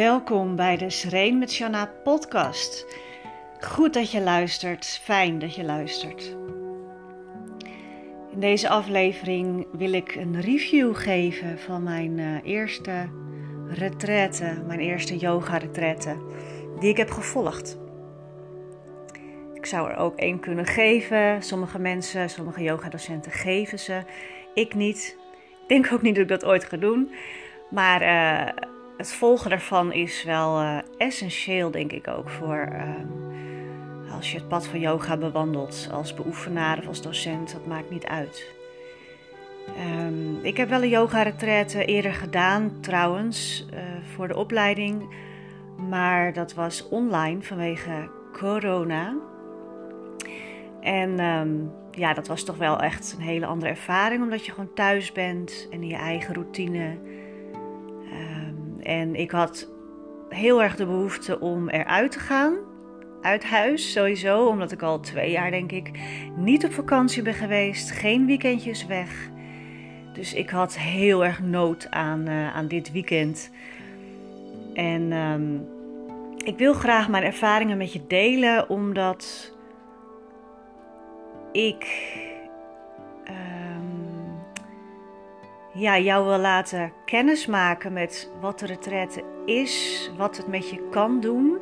Welkom bij de Sereen met Shanna podcast. Goed dat je luistert, fijn dat je luistert. In deze aflevering wil ik een review geven van mijn uh, eerste retraite, mijn eerste yoga retraite, die ik heb gevolgd. Ik zou er ook één kunnen geven. Sommige mensen, sommige yogadocenten geven ze. Ik niet. Ik denk ook niet dat ik dat ooit ga doen. Maar uh, het volgen daarvan is wel uh, essentieel, denk ik ook, voor uh, als je het pad van yoga bewandelt als beoefenaar of als docent, dat maakt niet uit. Um, ik heb wel een yoga-retraite eerder gedaan, trouwens, uh, voor de opleiding, maar dat was online vanwege corona. En um, ja, dat was toch wel echt een hele andere ervaring, omdat je gewoon thuis bent en in je eigen routine. En ik had heel erg de behoefte om eruit te gaan. Uit huis sowieso, omdat ik al twee jaar denk ik niet op vakantie ben geweest. Geen weekendjes weg. Dus ik had heel erg nood aan, uh, aan dit weekend. En um, ik wil graag mijn ervaringen met je delen, omdat ik ja, jou wil laten kennismaken met wat de retraite is, wat het met je kan doen.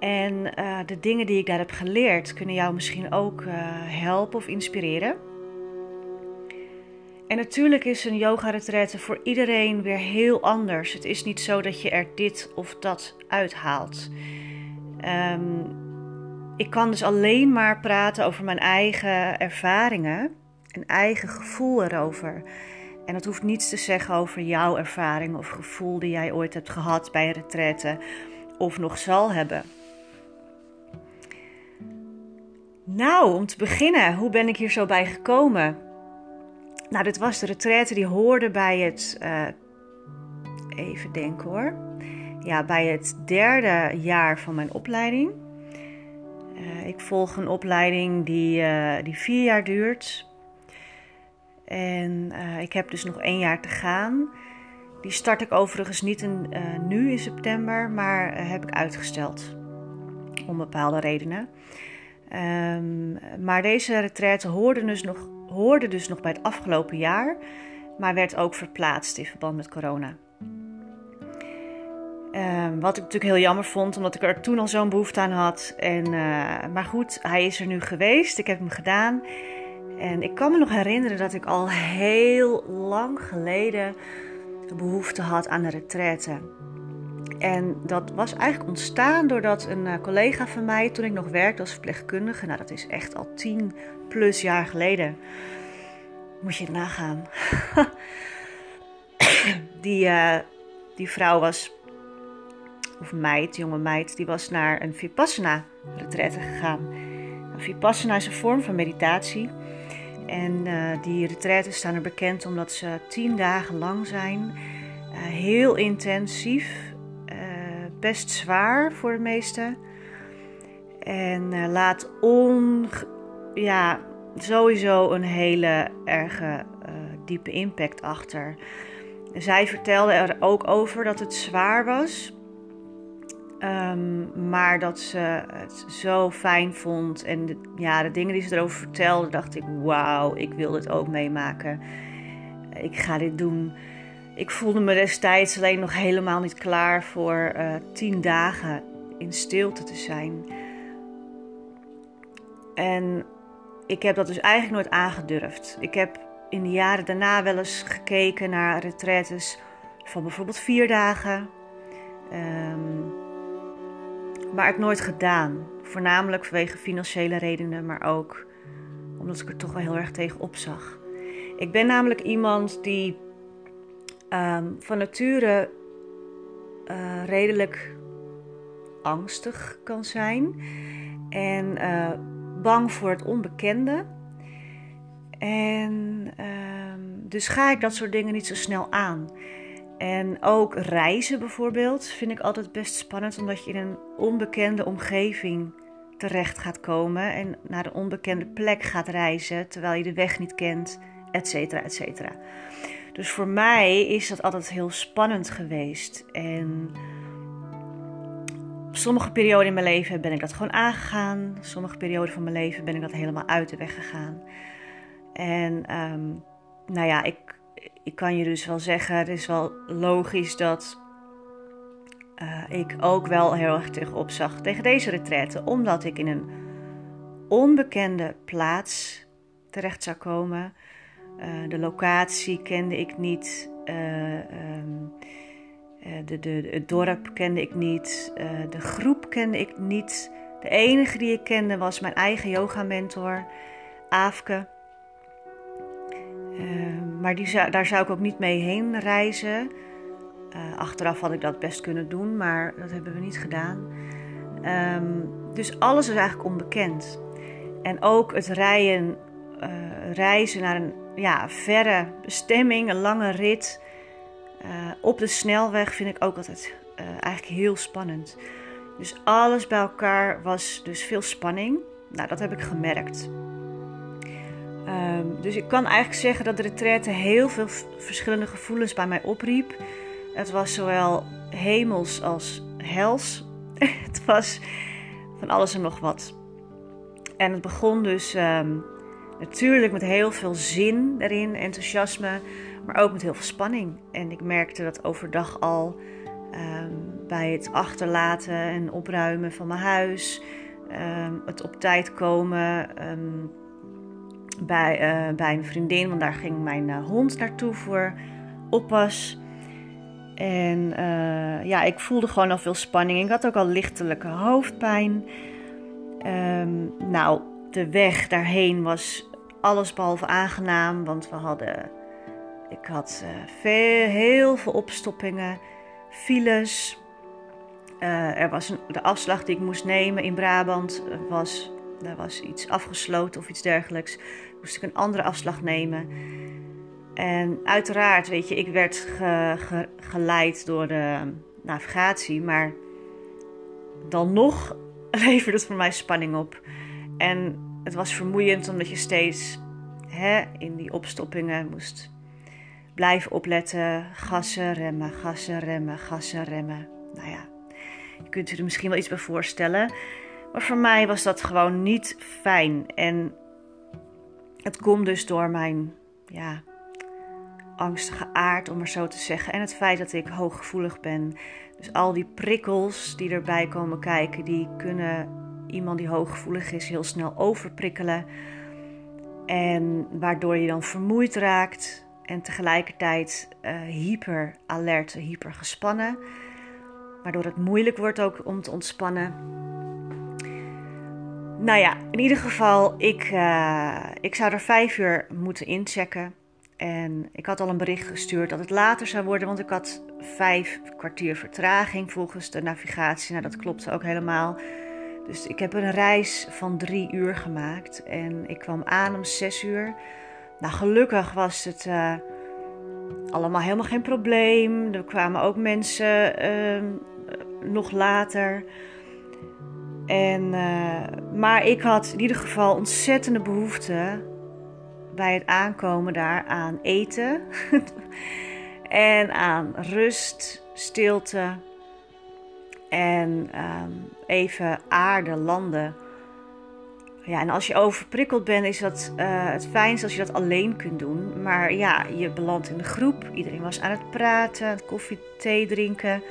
En uh, de dingen die ik daar heb geleerd kunnen jou misschien ook uh, helpen of inspireren. En natuurlijk is een yoga-retraite voor iedereen weer heel anders. Het is niet zo dat je er dit of dat uithaalt. Um, ik kan dus alleen maar praten over mijn eigen ervaringen en eigen gevoel erover. En dat hoeft niets te zeggen over jouw ervaring of gevoel die jij ooit hebt gehad bij retraite of nog zal hebben. Nou, om te beginnen, hoe ben ik hier zo bij gekomen? Nou, dit was de retraite die hoorde bij het. Uh, even denken hoor. Ja, bij het derde jaar van mijn opleiding. Uh, ik volg een opleiding die, uh, die vier jaar duurt. En uh, ik heb dus nog één jaar te gaan. Die start ik overigens niet in, uh, nu in september, maar uh, heb ik uitgesteld. Om bepaalde redenen. Um, maar deze retraite hoorde dus, nog, hoorde dus nog bij het afgelopen jaar, maar werd ook verplaatst in verband met corona. Um, wat ik natuurlijk heel jammer vond, omdat ik er toen al zo'n behoefte aan had. En, maar goed, hij is er nu geweest. Ik heb hem gedaan. En ik kan me nog herinneren dat ik al heel lang geleden behoefte had aan een retraite. En dat was eigenlijk ontstaan doordat een eh, collega van mij, toen ik nog werkte als verpleegkundige, nou dat is echt al tien plus jaar geleden, moet je het nagaan. die, uh, die vrouw was, of meid, jonge meid, die was naar een Vipassana retraite gegaan. Een Vipassana is een vorm van meditatie. En uh, die retraites staan er bekend omdat ze tien dagen lang zijn. Uh, heel intensief, uh, best zwaar voor de meesten. En laat on, ja, sowieso een hele erge diepe impact achter. Zij vertelde er ook over dat het zwaar was. Um, maar dat ze het zo fijn vond. En de, ja, de dingen die ze erover vertelde, dacht ik: wauw, ik wil dit ook meemaken. Ik ga dit doen. Ik voelde me destijds alleen nog helemaal niet klaar voor uh, tien dagen in stilte te zijn. En ik heb dat dus eigenlijk nooit aangedurfd. Ik heb in de jaren daarna wel eens gekeken naar retraites van bijvoorbeeld vier dagen. Um, maar ik nooit gedaan. Voornamelijk vanwege financiële redenen, maar ook omdat ik er toch wel heel erg tegen opzag. Ik ben namelijk iemand die um, van nature uh, redelijk angstig kan zijn en uh, bang voor het onbekende. En um, dus ga ik dat soort dingen niet zo snel aan. En ook reizen bijvoorbeeld vind ik altijd best spannend, omdat je in een onbekende omgeving terecht gaat komen en naar een onbekende plek gaat reizen terwijl je de weg niet kent, et cetera, et cetera. Dus voor mij is dat altijd heel spannend geweest. En sommige perioden in mijn leven ben ik dat gewoon aangegaan. Sommige perioden van mijn leven ben ik dat helemaal uit de weg gegaan. En ehm, nou ja, ik, ik kan je dus wel zeggen, het is wel logisch dat uh, ik ook wel heel erg tegenop zag tegen deze retraite. Omdat ik in een onbekende plaats terecht zou komen. Uh, de locatie kende ik niet. Uh, um, de, de, het dorp kende ik niet. de groep kende ik niet. De enige die ik kende was mijn eigen yoga-mentor, Aafke. Ehm, maar die daar zou ik ook niet mee heen reizen. Uh, achteraf had ik dat best kunnen doen, maar dat hebben we niet gedaan. Um, dus alles is eigenlijk onbekend. En ook het rijden, uh, reizen naar een ja, verre bestemming, een lange rit op de snelweg vind ik ook altijd eigenlijk heel spannend. Dus alles bij elkaar was dus veel spanning. Nou, dat heb ik gemerkt. Um, dus ik kan eigenlijk zeggen dat de retraite heel veel verschillende gevoelens bij mij opriep. Het was zowel hemels als hels. het was van alles en nog wat. En het begon dus um, natuurlijk met heel veel zin erin, enthousiasme, maar ook met heel veel spanning. En ik merkte dat overdag al um, bij het achterlaten en opruimen van mijn huis, het op tijd komen bij, uh, bij een vriendin, want daar ging mijn uh, hond naartoe voor oppas. En uh, ja, ik voelde gewoon al veel spanning. Ik had ook al lichtelijke hoofdpijn. Um, nou, de weg daarheen was allesbehalve aangenaam, want we hadden. Ik had veel, heel veel opstoppingen, files. er was de afslag die ik moest nemen in Brabant was er was iets afgesloten of iets dergelijks. Moest ik een andere afslag nemen. En uiteraard, weet je, ik werd geleid door de navigatie, maar dan nog leverde het voor mij spanning op. En het was vermoeiend omdat je steeds hè, in die opstoppingen moest blijven opletten. Gassen, remmen, gassen, remmen, gassen, remmen. Nou ja, je kunt je er misschien wel iets bij voorstellen. Maar voor mij was dat gewoon niet fijn. En het komt dus door mijn ja, angstige aard, om maar zo te zeggen. En het feit dat ik hooggevoelig ben. Dus al die prikkels die erbij komen kijken, die kunnen iemand die hooggevoelig is heel snel overprikkelen. En waardoor je dan vermoeid raakt en tegelijkertijd uh, hyper alert, hyper gespannen. Waardoor het moeilijk wordt ook om te ontspannen. Nou ja, in ieder geval, ik, uh, ik zou er vijf uur moeten inchecken. En ik had al een bericht gestuurd dat het later zou worden, want ik had vijf kwartier vertraging volgens de navigatie. Nou, dat klopte ook helemaal. Dus ik heb een reis van drie uur gemaakt en ik kwam aan om zes uur. Nou, gelukkig was het uh, allemaal helemaal geen probleem. Er kwamen ook mensen uh, nog later. En, uh, maar ik had in ieder geval ontzettende behoefte bij het aankomen daar aan eten en aan rust, stilte en um, even aarde, landen. Ja, en als je overprikkeld bent, is dat uh, het fijnst als je dat alleen kunt doen. Maar ja, je belandt in de groep. Iedereen was aan het praten, koffie, thee drinken.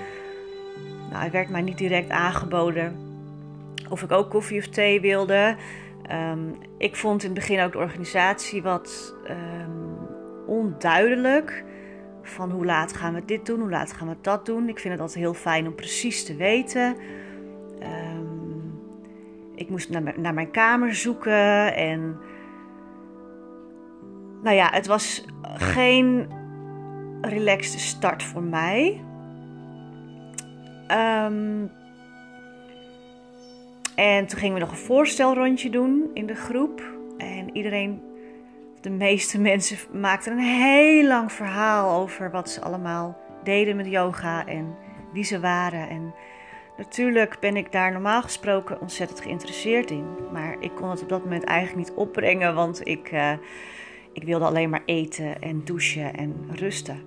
Nou, het werd mij niet direct aangeboden of ik ook koffie of thee wilde. Um, ik vond in het begin ook de organisatie wat um, onduidelijk. Van hoe laat gaan we dit doen, hoe laat gaan we dat doen. Ik vind het altijd heel fijn om precies te weten. Um, ik moest naar, naar mijn kamer zoeken en. Nou ja, het was geen relaxte start voor mij. Um, en toen gingen we nog een voorstelrondje doen in de groep. En iedereen, de meeste mensen, maakten een heel lang verhaal over wat ze allemaal deden met yoga en wie ze waren. En natuurlijk ben ik daar normaal gesproken ontzettend geïnteresseerd in. Maar ik kon het op dat moment eigenlijk niet opbrengen, want ik, uh, Ik wilde alleen maar eten en douchen en rusten.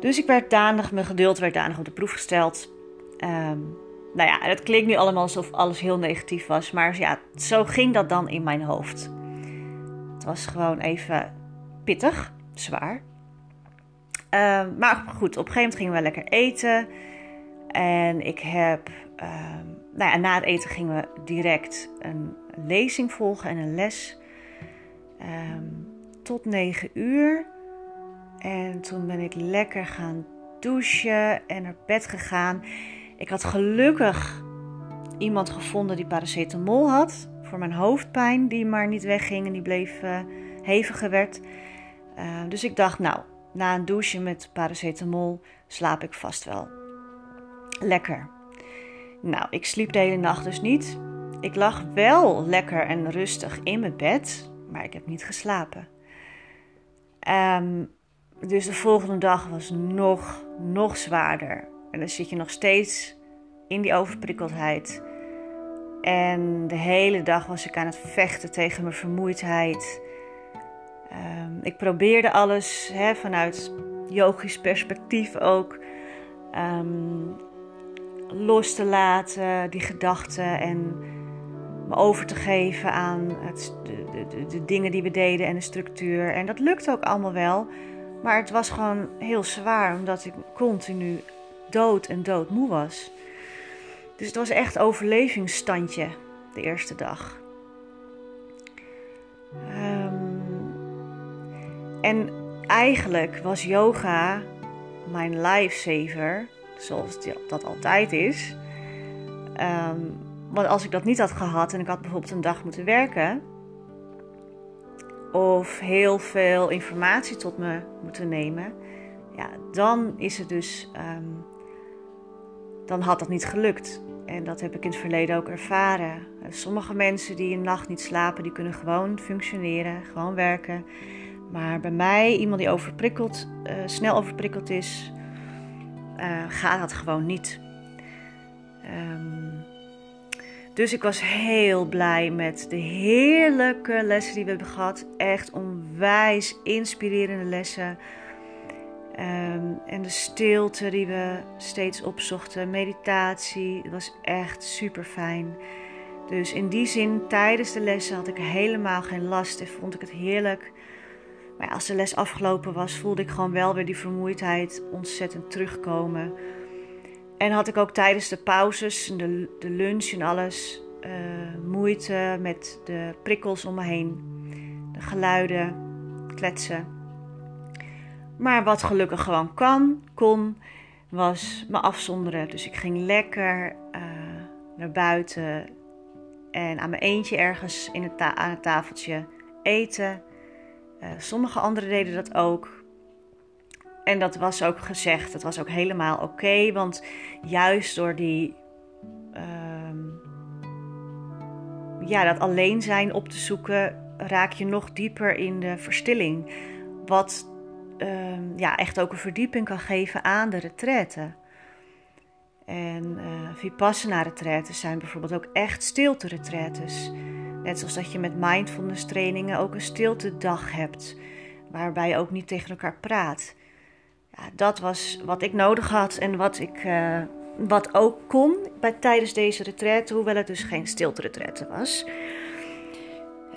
Dus ik werd danig, mijn geduld werd danig op de proef gesteld. Um, nou ja, het klinkt nu allemaal alsof alles heel negatief was. Maar ja, zo ging dat dan in mijn hoofd. Het was gewoon even pittig, zwaar. Ehm, maar goed, op een gegeven moment gingen we lekker eten. En ik heb, um, nou ja, na het eten gingen we direct een lezing volgen en een les. Um, tot 9 uur. En toen ben ik lekker gaan douchen en naar bed gegaan. Ik had gelukkig iemand gevonden die paracetamol had voor mijn hoofdpijn, die maar niet wegging en die bleef uh, heviger werd. Uh, dus ik dacht, nou, na een douche met paracetamol slaap ik vast wel lekker. Nou, ik sliep de hele nacht dus niet. Ik lag wel lekker en rustig in mijn bed, maar ik heb niet geslapen. Um, dus de volgende dag was nog, nog zwaarder. En dan zit je nog steeds in die overprikkeldheid. En de hele dag was ik aan het vechten tegen mijn vermoeidheid. Um, ik probeerde alles vanuit yogisch perspectief ook um, los te laten, die gedachten en me over te geven aan het, de, de, de, dingen die we deden en de structuur. En dat lukte ook allemaal wel, maar het was gewoon heel zwaar omdat ik continu dood en doodmoe was. Dus het was echt overlevingsstandje de eerste dag. Um, en eigenlijk was yoga mijn lifesaver, zoals dat altijd is. Um, want als ik dat niet had gehad en ik had bijvoorbeeld een dag moeten werken, of heel veel informatie tot me moeten nemen, ja, dan is het dus um, dan had dat niet gelukt. En dat heb ik in het verleden ook ervaren. Sommige mensen die een nacht niet slapen, die kunnen gewoon functioneren, gewoon werken. Maar bij mij, iemand die overprikkeld, uh, snel overprikkeld is, uh, gaat dat gewoon niet. Um, dus ik was heel blij met de heerlijke lessen die we hebben gehad. Echt onwijs inspirerende lessen. Um, en de stilte die we steeds opzochten, meditatie, het was echt super fijn. Dus in die zin, tijdens de lessen had ik helemaal geen last en vond ik het heerlijk. Maar als de les afgelopen was, voelde ik gewoon wel weer die vermoeidheid ontzettend terugkomen. En had ik ook tijdens de pauzes, de, de lunch en alles, uh, moeite met de prikkels om me heen. De geluiden, kletsen. Maar wat gelukkig gewoon kan, kon, was me afzonderen. Dus ik ging lekker uh, naar buiten en aan mijn eentje ergens in het aan het tafeltje eten. Uh, sommige anderen deden dat ook. En dat was ook gezegd, dat was ook helemaal oké. want juist door die. Uh, ja, dat alleen zijn op te zoeken, raak je nog dieper in de verstilling. Wat um, ja, echt ook een verdieping kan geven aan de retraite. En uh, vipassana retretes zijn bijvoorbeeld ook echt stilte retretes. Net zoals dat je met mindfulness trainingen ook een stilte dag hebt, waarbij je ook niet tegen elkaar praat. Ja, dat was wat ik nodig had en wat ik uh, wat ook kon bij, tijdens deze retraite, hoewel het dus geen stilte retraite was.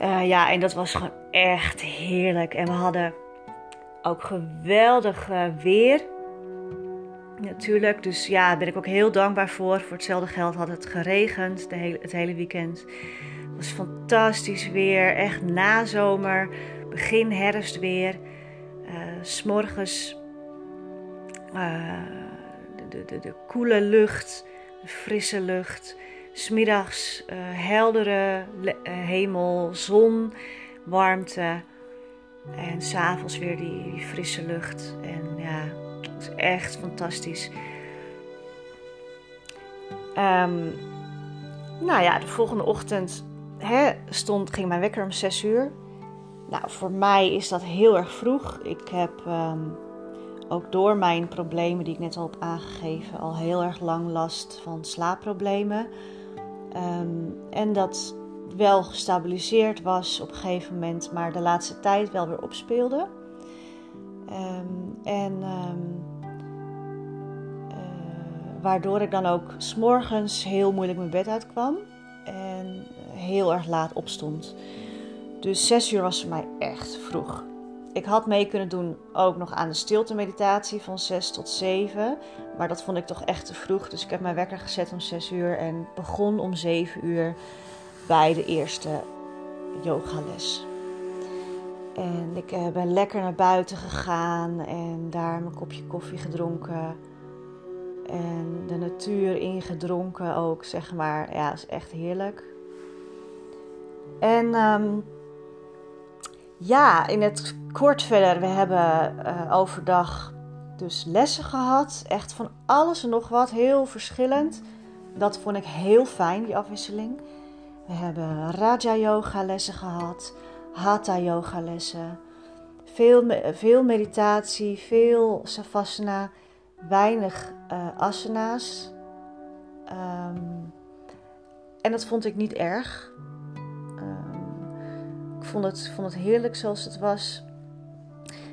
Uh, ja, en dat was gewoon echt heerlijk. En we hadden ook geweldig uh, weer. Natuurlijk, dus ja, daar ben ik ook heel dankbaar voor. Voor hetzelfde geld had het geregend de hele, het hele weekend. Het was fantastisch weer, echt nazomer, begin herfst weer. Uh, S'morgens uh, de, de, de, koele lucht, de frisse lucht. Smiddags uh, heldere hemel, zon, warmte. En s'avonds weer die, frisse lucht. En ja, het is echt fantastisch. Um, nou ja, de volgende ochtend hè, stond, ging mijn wekker om 6 uur. Nou, voor mij is dat heel erg vroeg. Ik heb um, ook door mijn problemen die ik net al heb aangegeven, al heel erg lang last van slaapproblemen. Um, en dat wel gestabiliseerd was op een gegeven moment, maar de laatste tijd wel weer opspeelde. Ehm, en um, waardoor ik dan ook s'morgens heel moeilijk mijn bed uitkwam en heel erg laat opstond. Dus zes uur was voor mij echt vroeg. Ik had mee kunnen doen ook nog aan de stilte meditatie van 6 tot 7. Maar dat vond ik toch echt te vroeg. Dus ik heb mijn wekker gezet om 6 uur en begon om 7 uur bij de eerste yogales. En ik eh, ben lekker naar buiten gegaan en daar mijn kopje koffie gedronken. En de natuur ingedronken ook, zeg maar. Ja, is echt heerlijk. En um, ja, in het kort verder, we hebben uh, overdag dus lessen gehad. Echt van alles en nog wat, heel verschillend. Dat vond ik heel fijn, die afwisseling. We hebben Raja Yoga lessen gehad, Hatha Yoga lessen. Veel, veel meditatie, veel savasana, weinig uh, asana's. Um, en dat vond ik niet erg. Ik vond het, vond het heerlijk zoals het was.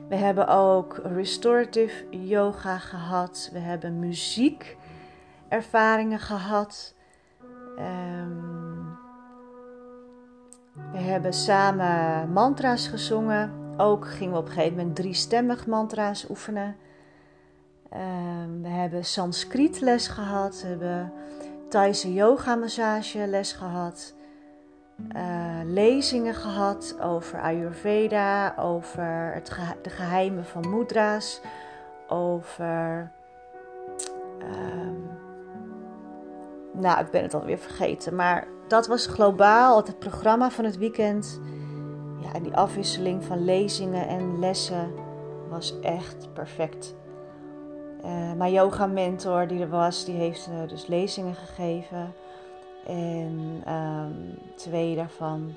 We hebben ook restorative yoga gehad. We hebben muziekervaringen gehad. Um, we hebben samen mantra's gezongen. Ook gingen we op een gegeven moment driestemmig mantra's oefenen. Um, we hebben Sanskriet les gehad. We hebben Thaise yoga massage les gehad. Eh, lezingen gehad over Ayurveda, over het de geheimen van mudra's, over. Um, nou, ik ben het alweer vergeten. Maar dat was globaal het programma van het weekend. Ja, en die afwisseling van lezingen en lessen was echt perfect. Uh, mijn yoga mentor die er was, die heeft uh, dus lezingen gegeven. En um, twee daarvan.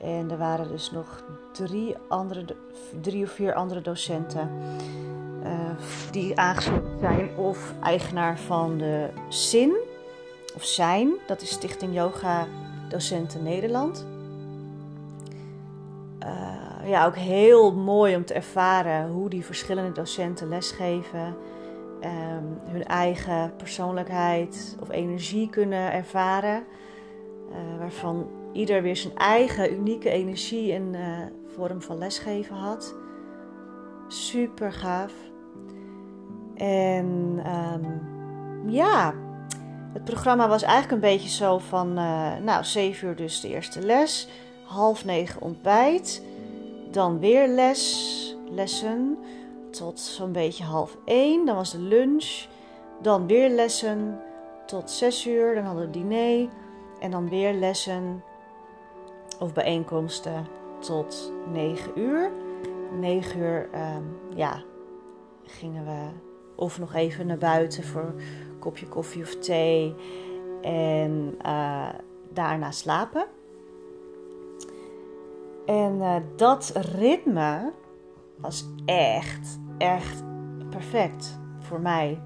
En er waren dus nog drie, andere, drie of vier andere docenten uh, die aangesloten zijn of eigenaar van de SIN of zijn. Dat is Stichting Yoga Docenten Nederland. Uh, ja, ook heel mooi om te ervaren hoe die verschillende docenten lesgeven um, hun eigen persoonlijkheid of energie kunnen ervaren. Uh, waarvan ieder weer zijn eigen unieke energie en uh, vorm van lesgeven had. Super gaaf. En um, ja, het programma was eigenlijk een beetje zo van, uh, nou, 7 uur dus de eerste les, half negen ontbijt, dan weer les, lessen tot zo'n beetje half één. Dan was de lunch. Dan weer lessen tot zes uur. Dan hadden we diner. En dan weer lessen of bijeenkomsten tot negen uur. Negen uur, um, ja, gingen we of nog even naar buiten voor kopje koffie of thee. En uh, daarna slapen. En uh, dat ritme was echt echt perfect voor mij.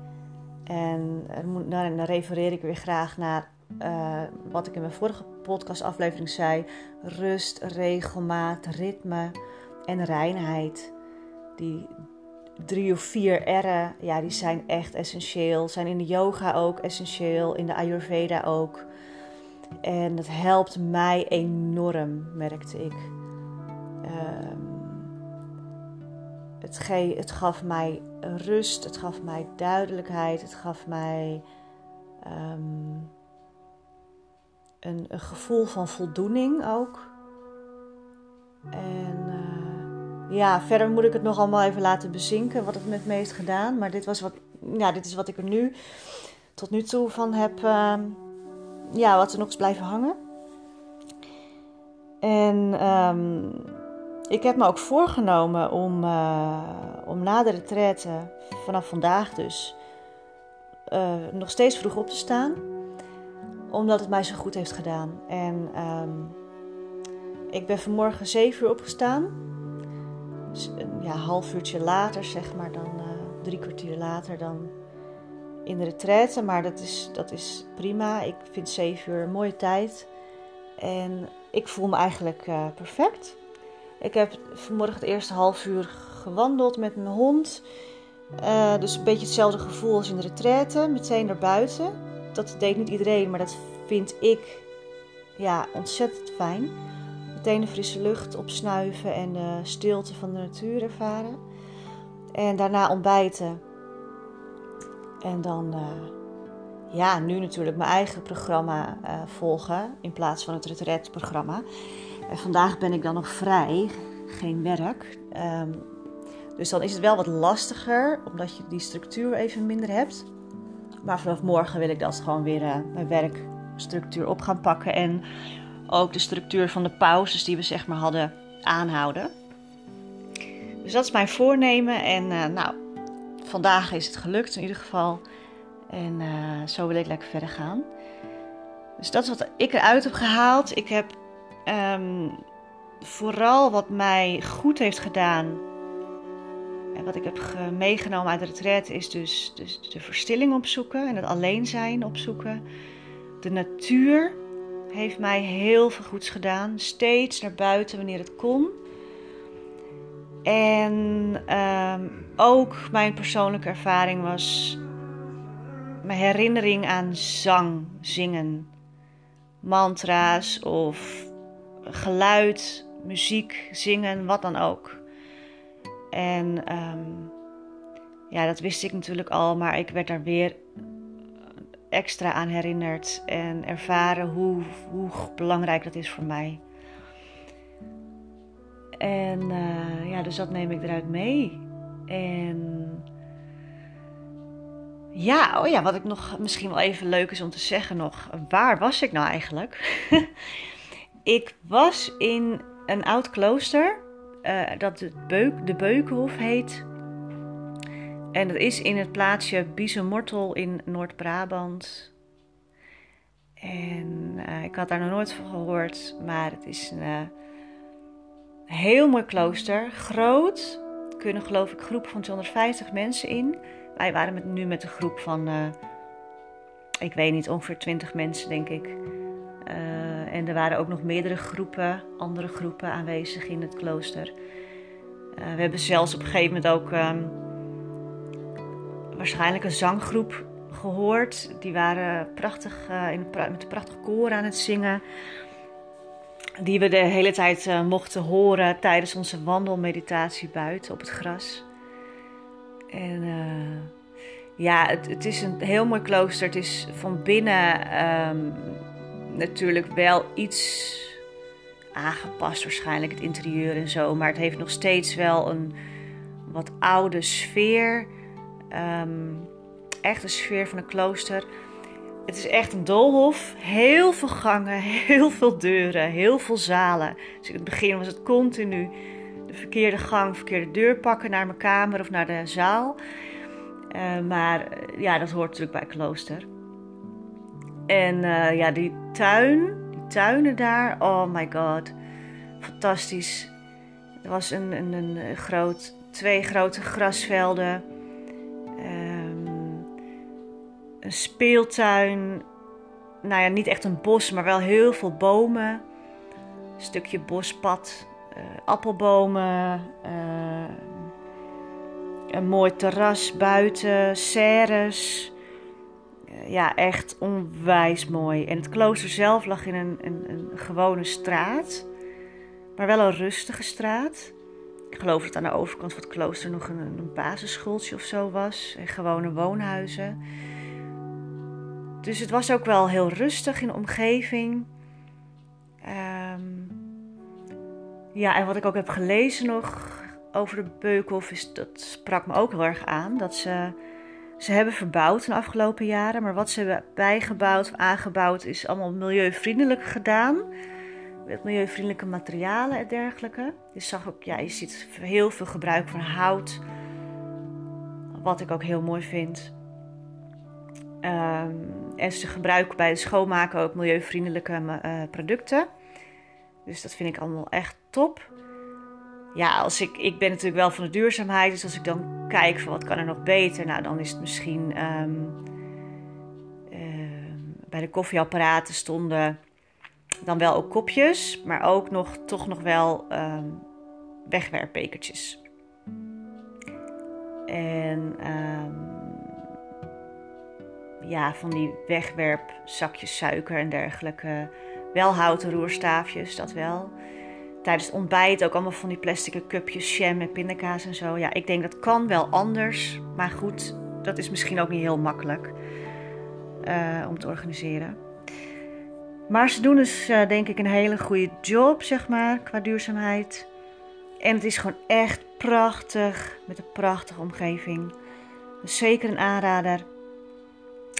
En dan refereer ik weer graag naar wat ik in mijn vorige podcastaflevering zei: rust, regelmaat, ritme en reinheid. Die drie of vier R'en, ja, die zijn echt essentieel. Zijn in de yoga ook essentieel, in de Ayurveda ook. En dat helpt mij enorm, merkte ik. Uh, het, ge het gaf mij rust, het gaf mij duidelijkheid, het gaf mij um, een, een, gevoel van voldoening ook. En uh, ja, verder moet ik het nog allemaal even laten bezinken wat het met me heeft gedaan. Maar dit, was wat, ja, dit is wat ik er nu tot nu toe van heb, uh, ja, wat er nog is blijven hangen. En um, ik heb me ook voorgenomen om, uh, om na de retraite, vanaf vandaag dus, uh, nog steeds vroeg op te staan. Omdat het mij zo goed heeft gedaan. En um, ik ben vanmorgen 7 uur opgestaan. Een ja, half uurtje later, zeg maar, dan uh, drie kwartier later dan in de retraite. Maar dat is, dat is prima. Ik vind 7 uur een mooie tijd. En ik voel me eigenlijk uh, perfect. Ik heb vanmorgen het eerste half uur gewandeld met mijn hond. Uh, dus een beetje hetzelfde gevoel als in de retraite. Meteen naar buiten. Dat deed niet iedereen, maar dat vind ik ja, ontzettend fijn. De frisse lucht opsnuiven en de stilte van de natuur ervaren. En daarna ontbijten. En dan, uh, ja, nu natuurlijk mijn eigen programma uh, volgen in plaats van het retreatprogramma. En vandaag ben ik dan nog vrij, geen werk. Um, dus dan is het wel wat lastiger, omdat je die structuur even minder hebt. Maar vanaf morgen wil ik dat gewoon weer mijn werkstructuur op gaan pakken. En ook de structuur van de pauzes die we zeg maar hadden aanhouden. Dus dat is mijn voornemen. En uh, nou, vandaag is het gelukt in ieder geval. En uh, zo wil ik lekker verder gaan. Dus dat is wat ik eruit heb gehaald. Ik heb um, vooral wat mij goed heeft gedaan. En wat ik heb meegenomen uit de retreat is dus, dus de verstilling opzoeken en het alleen zijn opzoeken. De natuur heeft mij heel veel goeds gedaan. Steeds naar buiten wanneer het kon. En um, ook mijn persoonlijke ervaring was mijn herinnering aan zang, zingen, mantra's of geluid, muziek, zingen, wat dan ook. En um, ja, dat wist ik natuurlijk al, maar ik werd daar weer extra aan herinnerd en ervaren hoe, hoe belangrijk dat is voor mij. En uh, ja, dus dat neem ik eruit mee. En ja, oh ja, wat ik nog misschien wel even leuk is om te zeggen nog. Waar was ik nou eigenlijk? ik was in een oud klooster. Uh, dat de, Beuk, de Beukenhof heet. En dat is in het plaatsje Biezenmortel in Noord-Brabant. En uh, ik had daar nog nooit van gehoord. Maar het is een uh, heel mooi klooster. Groot. Er kunnen geloof ik groepen van 250 mensen in. Wij waren met, nu met een groep van, uh, ik weet niet, ongeveer 20 mensen denk ik. En er waren ook nog meerdere groepen, andere groepen aanwezig in het klooster. We hebben zelfs op een gegeven moment ook um, waarschijnlijk een zanggroep gehoord. Die waren prachtig, in, met een prachtig koor aan het zingen. Die we de hele tijd mochten horen tijdens onze wandelmeditatie buiten op het gras. En uh, ja, het, het, is een heel mooi klooster. Het is van binnen um, natuurlijk wel iets aangepast, waarschijnlijk het interieur en zo. Maar het heeft nog steeds wel een wat oude sfeer. Um, echt een sfeer van een klooster. Het is echt een doolhof. Heel veel gangen, heel veel deuren, heel veel zalen. Dus in het begin was het continu de verkeerde gang, verkeerde deur pakken naar mijn kamer of naar de zaal. Uh, maar eh, ja, dat hoort natuurlijk bij klooster. En uh, ja, die tuin, die tuinen daar, oh my god, fantastisch. Er was een, een, een groot, twee grote grasvelden, een speeltuin. Nou ja, niet echt een bos, maar wel heel veel bomen. Een stukje bospad uh, appelbomen, uh, een mooi terras buiten, serres. Uh, ja, echt onwijs mooi. En het klooster zelf lag in een, een, een, gewone straat, maar wel een rustige straat. Ik geloof dat aan de overkant van het klooster nog een, een basisschooltje of zo was. En gewone woonhuizen. Dus het was ook wel heel rustig in omgeving. Um, ja, en wat ik ook heb gelezen nog over de Beukhof, is, dat sprak me ook heel erg aan. Dat ze, ze hebben verbouwd in de afgelopen jaren, maar wat ze hebben bijgebouwd of aangebouwd is allemaal milieuvriendelijk gedaan. Met milieuvriendelijke materialen en dergelijke. Je zag ook, ja, je ziet heel veel gebruik van hout. Wat ik ook heel mooi vind. Um, en ze gebruiken bij het schoonmaken ook milieuvriendelijke uh, producten. Dus dat vind ik allemaal echt top. Ja, als ik, ik ben natuurlijk wel van de duurzaamheid. Dus als ik dan kijk van wat kan er nog beter. Nou, dan is het misschien... Uh, bij de koffieapparaten stonden dan wel ook kopjes, maar ook nog, toch nog wel um. En ja, van die wegwerpzakjes suiker en dergelijke. Wel houten roerstaafjes, dat wel. Tijdens het ontbijt ook allemaal van die plastic cupjes, jam en pindakaas en zo. Ja, ik denk dat kan wel anders. Maar goed, dat is misschien ook niet heel makkelijk uh, om te organiseren. Maar ze doen dus uh, denk ik een hele goede job, zeg maar, qua duurzaamheid. En het is gewoon echt prachtig, met een prachtige omgeving. Zeker een aanrader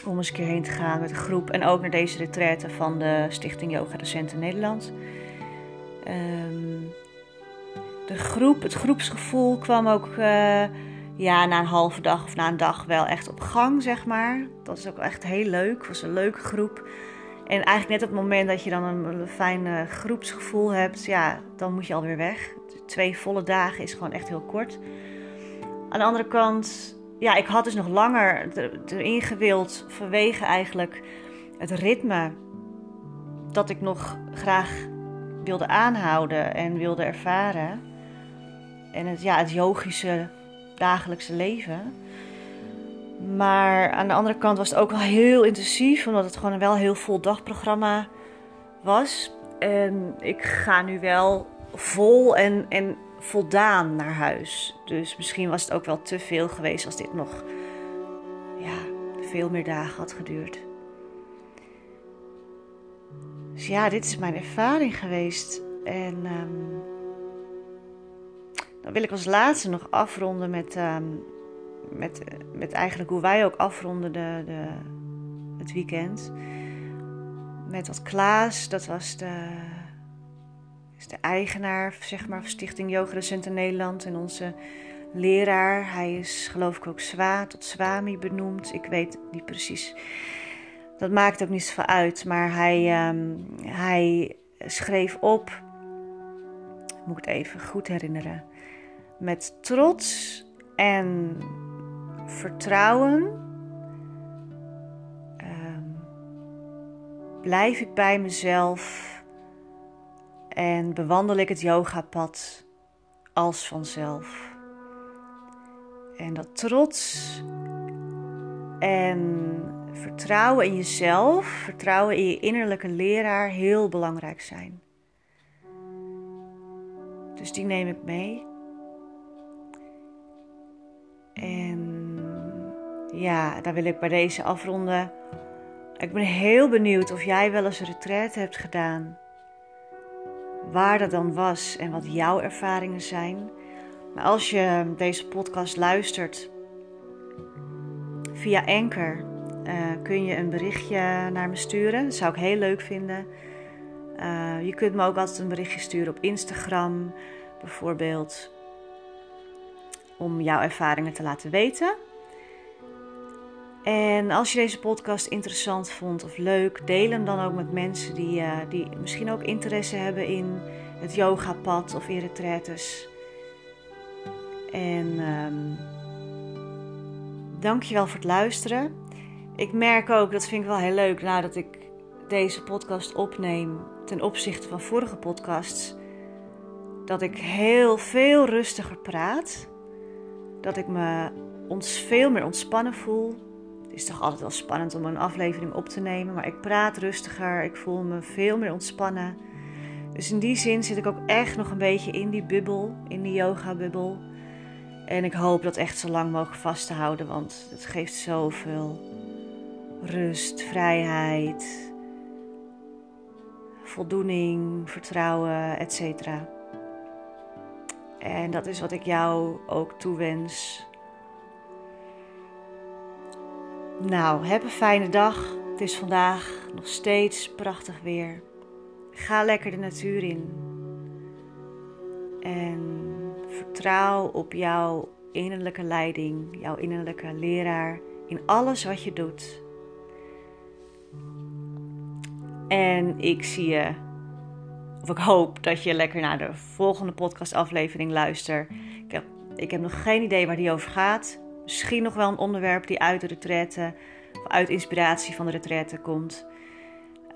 om eens een keer heen te gaan met een groep. En ook naar deze retraite van de Stichting Yoga Docenten Nederland. Um, de groep, het groepsgevoel kwam ook uh, ja, na een halve dag of na een dag wel echt op gang, zeg maar. Dat is ook echt heel leuk. Het was een leuke groep. En eigenlijk net op het moment dat je dan een fijn uh, groepsgevoel hebt, ja, dan moet je alweer weg. Twee volle dagen is gewoon echt heel kort. Aan de andere kant ja, ik had dus nog langer erin gewild vanwege eigenlijk het ritme dat ik nog graag wilde aanhouden en wilde ervaren. En het, ja, het yogische dagelijkse leven. Maar aan de andere kant was het ook wel heel intensief, omdat het gewoon een wel heel vol dagprogramma was. En ik ga nu wel vol en, en voldaan naar huis. Dus misschien was het ook wel te veel geweest als dit nog ja, veel meer dagen had geduurd. Dus ja, dit is mijn ervaring geweest. En um, dan wil ik als laatste nog afronden met, um, met, met eigenlijk hoe wij ook afronden de, de, het weekend. Met wat Klaas, dat was de is de eigenaar zeg maar, van Stichting Yogadocenten Nederland en onze leraar. Hij is geloof ik ook Zwa tot Swami benoemd. Ik weet niet precies. Dat maakt ook niet zoveel uit. Maar hij, um, hij schreef op, moet ik het even goed herinneren, met trots en vertrouwen um, blijf ik bij mezelf en bewandel ik het yogapad als vanzelf. En dat trots en vertrouwen in jezelf, vertrouwen in je innerlijke leraar heel belangrijk zijn. Dus die neem ik mee. En ja, dan wil ik bij deze afronden. Ik ben heel benieuwd of jij wel eens een retraite hebt gedaan waar dat dan was en wat jouw ervaringen zijn. Maar als je deze podcast luistert via Anchor, uh, kun je een berichtje naar me sturen. Dat zou ik heel leuk vinden. Uh, je kunt me ook altijd een berichtje sturen op Instagram, bijvoorbeeld, om jouw ervaringen te laten weten. En als je deze podcast interessant vond of leuk, deel hem dan ook met mensen die, uh, die misschien ook interesse hebben in het yogapad of in retretes. En um, dankjewel voor het luisteren. Ik merk ook, dat vind ik wel heel leuk, nadat ik deze podcast opneem ten opzichte van vorige podcasts, dat ik heel veel rustiger praat. Dat ik me ons veel meer ontspannen voel is toch altijd wel spannend om een aflevering op te nemen. Maar ik praat rustiger. Ik voel me veel meer ontspannen. Dus in die zin zit ik ook echt nog een beetje in die bubbel. In die yoga-bubbel. En ik hoop dat echt zo lang mogelijk vast te houden. Want het geeft zoveel rust, vrijheid, voldoening, vertrouwen, etc. En dat is wat ik jou ook toewens Nou, heb een fijne dag. Het is vandaag nog steeds prachtig weer. Ga lekker de natuur in. En vertrouw op jouw innerlijke leiding, jouw innerlijke leraar in alles wat je doet. En ik zie je, of ik hoop dat je lekker naar de volgende podcastaflevering luistert. Ik heb, ik heb nog geen idee waar die over gaat. Misschien nog wel een onderwerp die uit de retraite, of uit inspiratie van de retraite komt.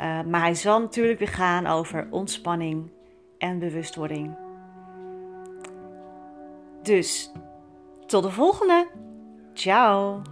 Uh, maar hij zal natuurlijk weer gaan over ontspanning en bewustwording. Dus tot de volgende. Ciao.